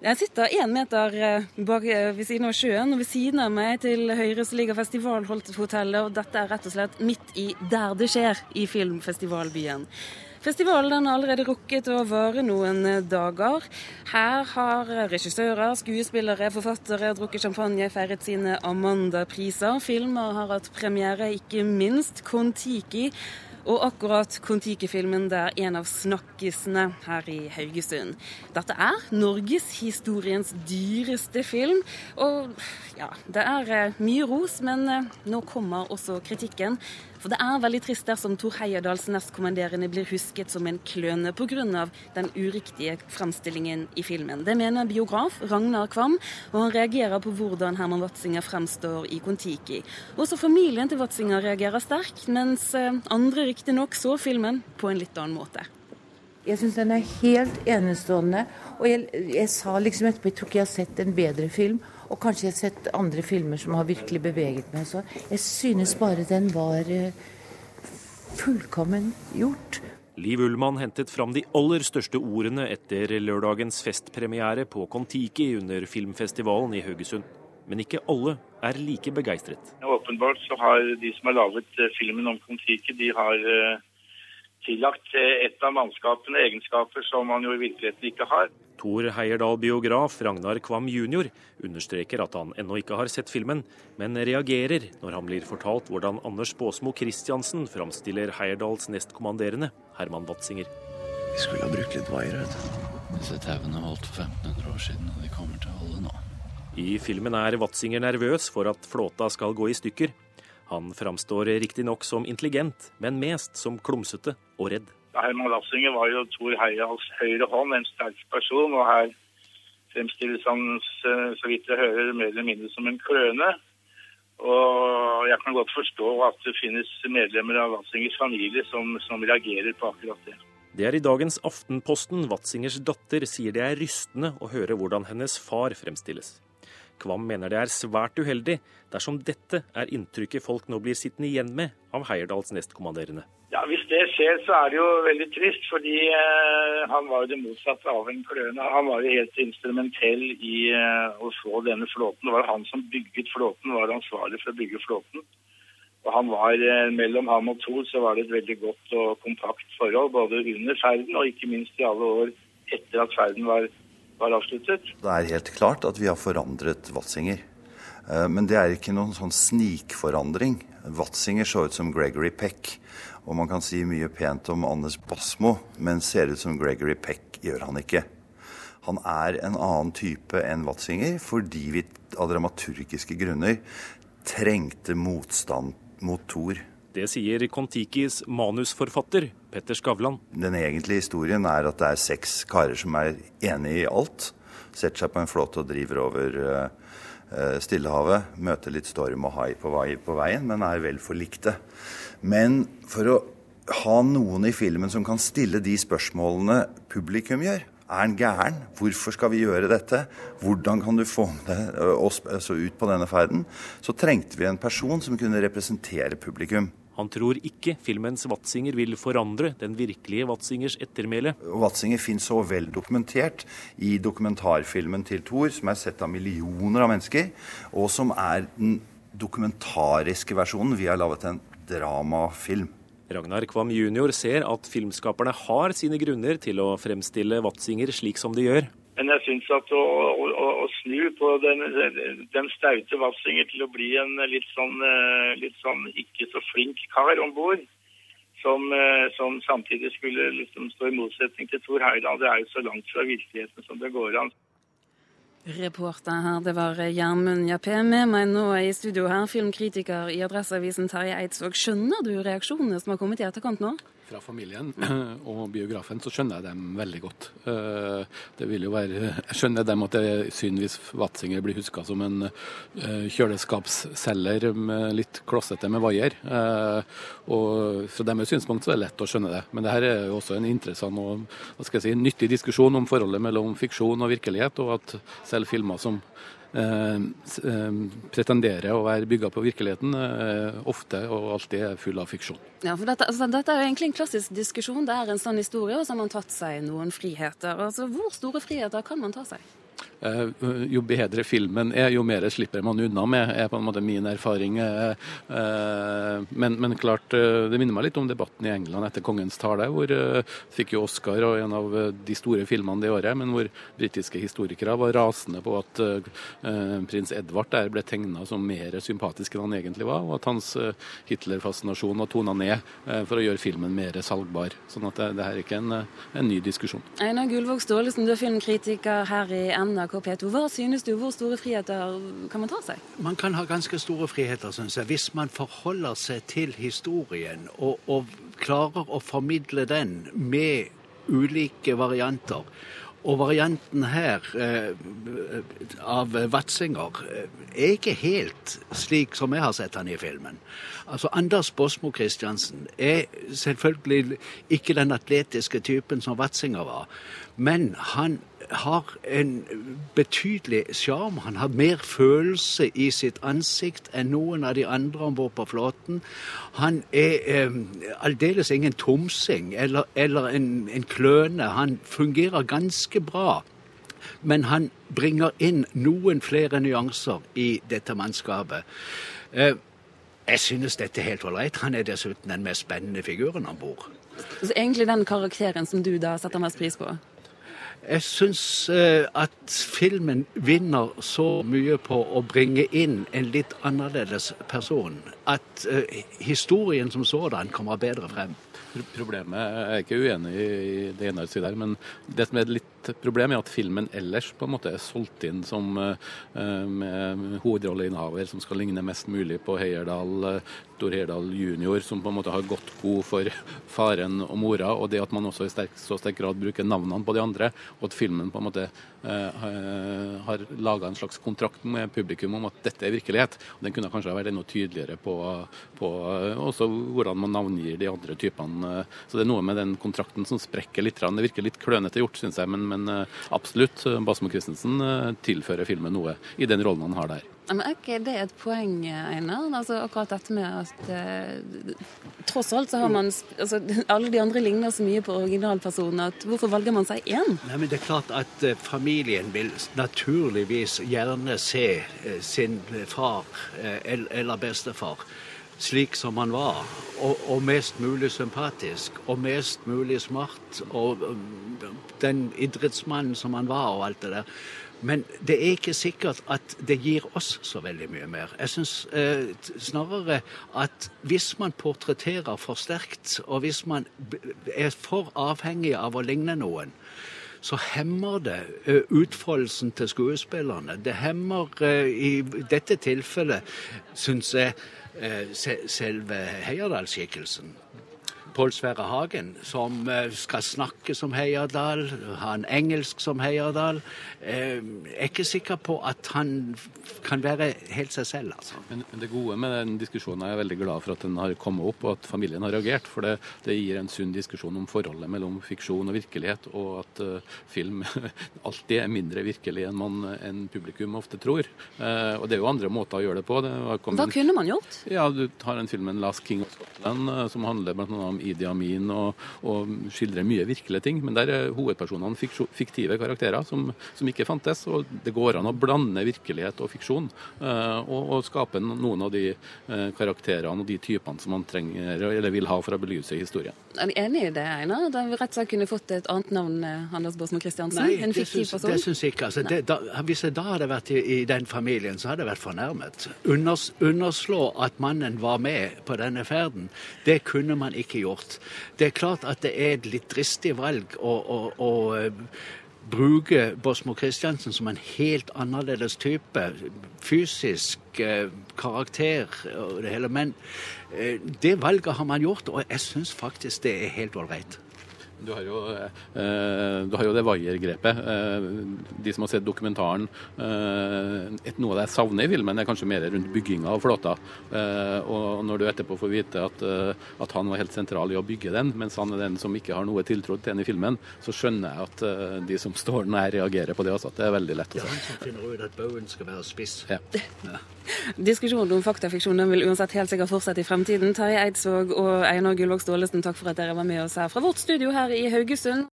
Jeg sitter én meter eh, bak eh, ved siden av sjøen, og ved siden av meg til høyre så ligger Festivalhotellet, og dette er rett og slett midt i der det skjer, i filmfestivalbyen. Festivalen har allerede rukket å vare noen eh, dager. Her har regissører, skuespillere, forfattere drukket champagne, feiret sine Amanda-priser. Filmer har hatt premiere, ikke minst Kon-Tiki. Og akkurat Kon-Tiki-filmen er en av snakkisene her i Haugesund. Dette er norgeshistoriens dyreste film. Og ja, det er eh, mye ros, men eh, nå kommer også kritikken. For det er veldig trist dersom Tor Heyerdahls nestkommanderende blir husket som en kløne pga. den uriktige fremstillingen i filmen. Det mener biograf Ragnar Kvam, og han reagerer på hvordan Herman Watzinger fremstår i Kon-Tiki. Også familien til Watzinger reagerer sterkt, mens eh, andre riktignok så filmen på en litt annen måte. Jeg syns den er helt enestående. Og jeg, jeg sa liksom etterpå jeg tror ikke jeg har sett en bedre film. Og kanskje jeg har sett andre filmer som har virkelig beveget meg. Så jeg synes bare den var eh, fullkommen gjort. Liv Ullmann hentet fram de aller største ordene etter lørdagens festpremiere på Kon-Tiki under filmfestivalen i Haugesund. Men ikke alle er like begeistret. Åpenbart så har de som har laget eh, filmen om Kon-Tiki, de har eh, tillagt et av mannskapene egenskaper som man jo i virkeligheten ikke har. Tor Heierdal-biograf Ragnar Kvam jr. understreker at han ennå ikke har sett filmen, men reagerer når han blir fortalt hvordan Anders Baasmo Christiansen framstiller Heierdals nestkommanderende, Herman Watzinger. Vi skulle ha brukt litt vaier, vet du. Disse tauene holdt for 1500 år siden, og de kommer til å holde nå. I filmen er Watzinger nervøs for at flåta skal gå i stykker. Han framstår riktignok som intelligent, men mest som klumsete og redd. Herman Watzinger var jo Tor Heyerdahls høyre hånd, en sterk person. Og her fremstilles han, så vidt jeg hører, mer eller mindre som en kløne. Og jeg kan godt forstå at det finnes medlemmer av Watzingers familie som, som reagerer på akkurat det. Det er i dagens Aftenposten Watzingers datter sier det er rystende å høre hvordan hennes far fremstilles. Kvam mener det er svært uheldig dersom dette er inntrykket folk nå blir sittende igjen med av Heierdals nestkommanderende. Ja, Hvis det skjer, så er det jo veldig trist, fordi eh, han var jo det motsatte av en kløne. Han var jo helt instrumentell i eh, å få denne flåten. Det var han som bygget flåten, var ansvarlig for å bygge flåten. Og han var, eh, Mellom ham og Thor så var det et veldig godt og kompakt forhold, både under ferden og ikke minst i alle år etter at ferden var, var avsluttet. Det er helt klart at vi har forandret Watzinger. Eh, men det er ikke noen sånn snikforandring. Watzinger så ut som Gregory Peck. Og man kan si mye pent om Anders Basmo, men ser ut som Gregory Peck gjør han ikke. Han er en annen type enn Watzinger fordi vi av dramaturgiske grunner trengte motstand mot Thor. Det sier Kon-Tikis manusforfatter Petter Skavlan. Den egentlige historien er at det er seks karer som er enige i alt. Setter seg på en flåte og driver over uh, Stillehavet. Møter litt storm og hai på, vei, på veien, men er vel forlikte. Men for å ha noen i filmen som kan stille de spørsmålene publikum gjør. Er han gæren? Hvorfor skal vi gjøre dette? Hvordan kan du få med oss ut på denne ferden? Så trengte vi en person som kunne representere publikum. Han tror ikke filmens Watzinger vil forandre den virkelige Watzingers ettermæle. Watzinger finnes så vel dokumentert i dokumentarfilmen til Thor, som er sett av millioner av mennesker, og som er den dokumentariske versjonen. Vi har laget en dramafilm. Ragnar Kvam jr. ser at filmskaperne har sine grunner til å fremstille Watzinger slik som de gjør. Men jeg syns at å, å, å, snu på den, den staute Watzinger til å bli en litt sånn, litt sånn ikke så flink kar om bord, som, som, samtidig skulle liksom stå i motsetning til Thor Heyerdahl, det er jo så langt fra virkeligheten som det går an. Reporter her, det var Gjermund Jappé. Med meg nå i studio her, filmkritiker i Adresseavisen Terje Eidsvåg. Skjønner du reaksjonene som har kommet i etterkant nå? Fra familien og biografen så skjønner jeg dem veldig godt. Eh, det vil jo være, Jeg skjønner dem at det er synd hvis Watzinger blir huska som en eh, kjøleskapsselger med litt klossete med vaier. Eh, og Fra deres synspunkt så er det lett å skjønne det. Men det her er jo også en interessant og hva skal jeg si, nyttig diskusjon om forholdet mellom fiksjon og virkelighet, og at selv filmer som pretenderer å være bygga på virkeligheten, eh, ofte og alltid er full av fiksjon. Ja, for dette, altså, dette, er jo egentlig en klassisk diskusjon. Det er en sann historie, og så har man tatt seg noen friheter. Altså, Hvor store friheter kan man ta seg? Jo bedre filmen er, jo mer slipper man unna med, er på en måte min erfaring. Men, men klart, det minner meg litt om debatten i England etter Kongens tale, hvor fikk jo Oscar og en av de store filmene det året, men hvor britiske historikere var rasende på at prins Edvard der ble tegna som mer sympatisk enn han egentlig var, og at hans Hitler-fascinasjon var tona ned for å gjøre filmen mer salgbar. Sånn at det, det her er ikke en, en ny diskusjon. Einar Gullvåg Staalesen, du er filmkritiker her i NRK P2. Hva synes du, hvor store friheter kan man ta seg? Man kan ha ganske store friheter, syns jeg, hvis man forholder seg til historien og, og klarer å formidle den med ulike varianter. Og varianten her eh, av Watzinger eh, er ikke helt slik som jeg har sett han i filmen. Altså Anders Båsmo Christiansen er selvfølgelig ikke den atletiske typen som Watzinger var, men han har en betydelig sjarm. Han har mer følelse i sitt ansikt enn noen av de andre om bord på flåten. Han er eh, aldeles ingen tomsing eller, eller en, en kløne. Han fungerer ganske bra. Men han bringer inn noen flere nyanser i dette mannskapet. Eh, jeg synes dette er helt ålreit. Han er dessuten den mest spennende figuren om bord. Så egentlig den karakteren som du da setter mest pris på? Jeg syns eh, at filmen vinner så mye på å bringe inn en litt annerledes person at eh, historien som sådan kommer bedre frem. Problemet Jeg er ikke uenig i det ene sier der, men det som er litt problem, er at filmen ellers på en måte er solgt inn som uh, med hovedrolleinnehaver som skal ligne mest mulig på Heierdal, Tor Heyerdahl jr., som på en måte har gått god for faren og mora, og det at man også i sterk, så sterk grad bruker navnene på de andre, og at filmen på en måte uh, har laga en slags kontrakt med publikum om at dette er virkelighet. Og den kunne kanskje vært enda tydeligere på, på uh, også hvordan man navngir de andre typene. Så det er noe med den kontrakten som sprekker litt. Det virker litt klønete gjort, syns jeg. men men eh, absolutt, eh, Basmo Christensen eh, tilfører filmen noe i den rollen han har der. Men Er ikke det et poeng, Einar? Altså, akkurat dette med at eh, tross alt så har man altså, Alle de andre ligner så mye på originalpersonen at hvorfor valger man seg én? Nei, men Det er klart at eh, familien vil naturligvis gjerne se eh, sin far eller bestefar slik som han var, og, og, mest mulig sympatisk og mest mulig smart, og den idrettsmannen som han var, og alt det der. Men det er ikke sikkert at det gir oss så veldig mye mer. Jeg syns eh, snarere at hvis man portretterer for sterkt, og hvis man er for avhengig av å ligne noen, så hemmer det uh, utfoldelsen til skuespillerne. Det hemmer uh, i dette tilfellet, syns jeg, Eh, selve Heierdal-skikkelsen. Pål Sverre Hagen, som eh, skal snakke som Heierdal, ha en engelsk som Heierdal. Jeg eh, er ikke sikker på at han kan være helt seg selv, altså. Men, det gode med den diskusjonen er jeg veldig glad for at den har kommet opp, og at familien har reagert. For det, det gir en sunn diskusjon om forholdet mellom fiksjon og virkelighet, og at uh, film alltid er mindre virkelig enn man enn publikum ofte tror. Uh, og det er jo andre måter å gjøre det på. Det Hva kunne man gjort? Ja, Du har en film, 'Last King of Scotland', uh, som handler blant annet om Idi Amin og, og skildrer mye virkelige ting. Men der er hovedpersonene fiktive karakterer som, som, ikke fantes. Og det går an å blande virkelighet og fiksjon, uh, og, og, skape noen av de uh, karakterene og de typene som man trenger eller vil ha for å belyse historien. Er du enig i det, Einar? Da vi rett og slett kunne fått et annet navn, eh, Anders Båsmo Christiansen? Nei, en fiktiv person? Det syns jeg ikke. Altså, det, da, hvis jeg da hadde vært i, i, den familien, så hadde jeg vært fornærmet. Unders, underslå at mannen var med på denne ferden, det kunne man ikke gjort. Det er klart at det er et litt dristig valg å, å, å eh, bruke Bosmo Christiansen som en helt annerledes type. Fysisk eh, karakter og det hele. Men eh, det valget har man gjort, og jeg syns faktisk det er helt ålreit. Du har jo, eh, du har jo det Waier-grepet. Eh, de som har sett dokumentaren eh, Noe av det jeg savner i filmen, er kanskje mer rundt bygginga av flåta. Eh, og når du etterpå får vite at, eh, at, han var helt sentral i å bygge den, mens han er den som ikke har noe tiltro til den i filmen, så skjønner jeg at eh, de som står nær, reagerer på det også. At det er veldig lett å si. Ja, som finner ut at baugen skal være spiss. Ja. ja. Diskusjonen om faktafiksjon vil uansett helt sikkert fortsette i fremtiden. Terje Eidsvåg og Einar Gullvåg Staalesen, takk for at dere var med oss her fra vårt studio her i Haugesund.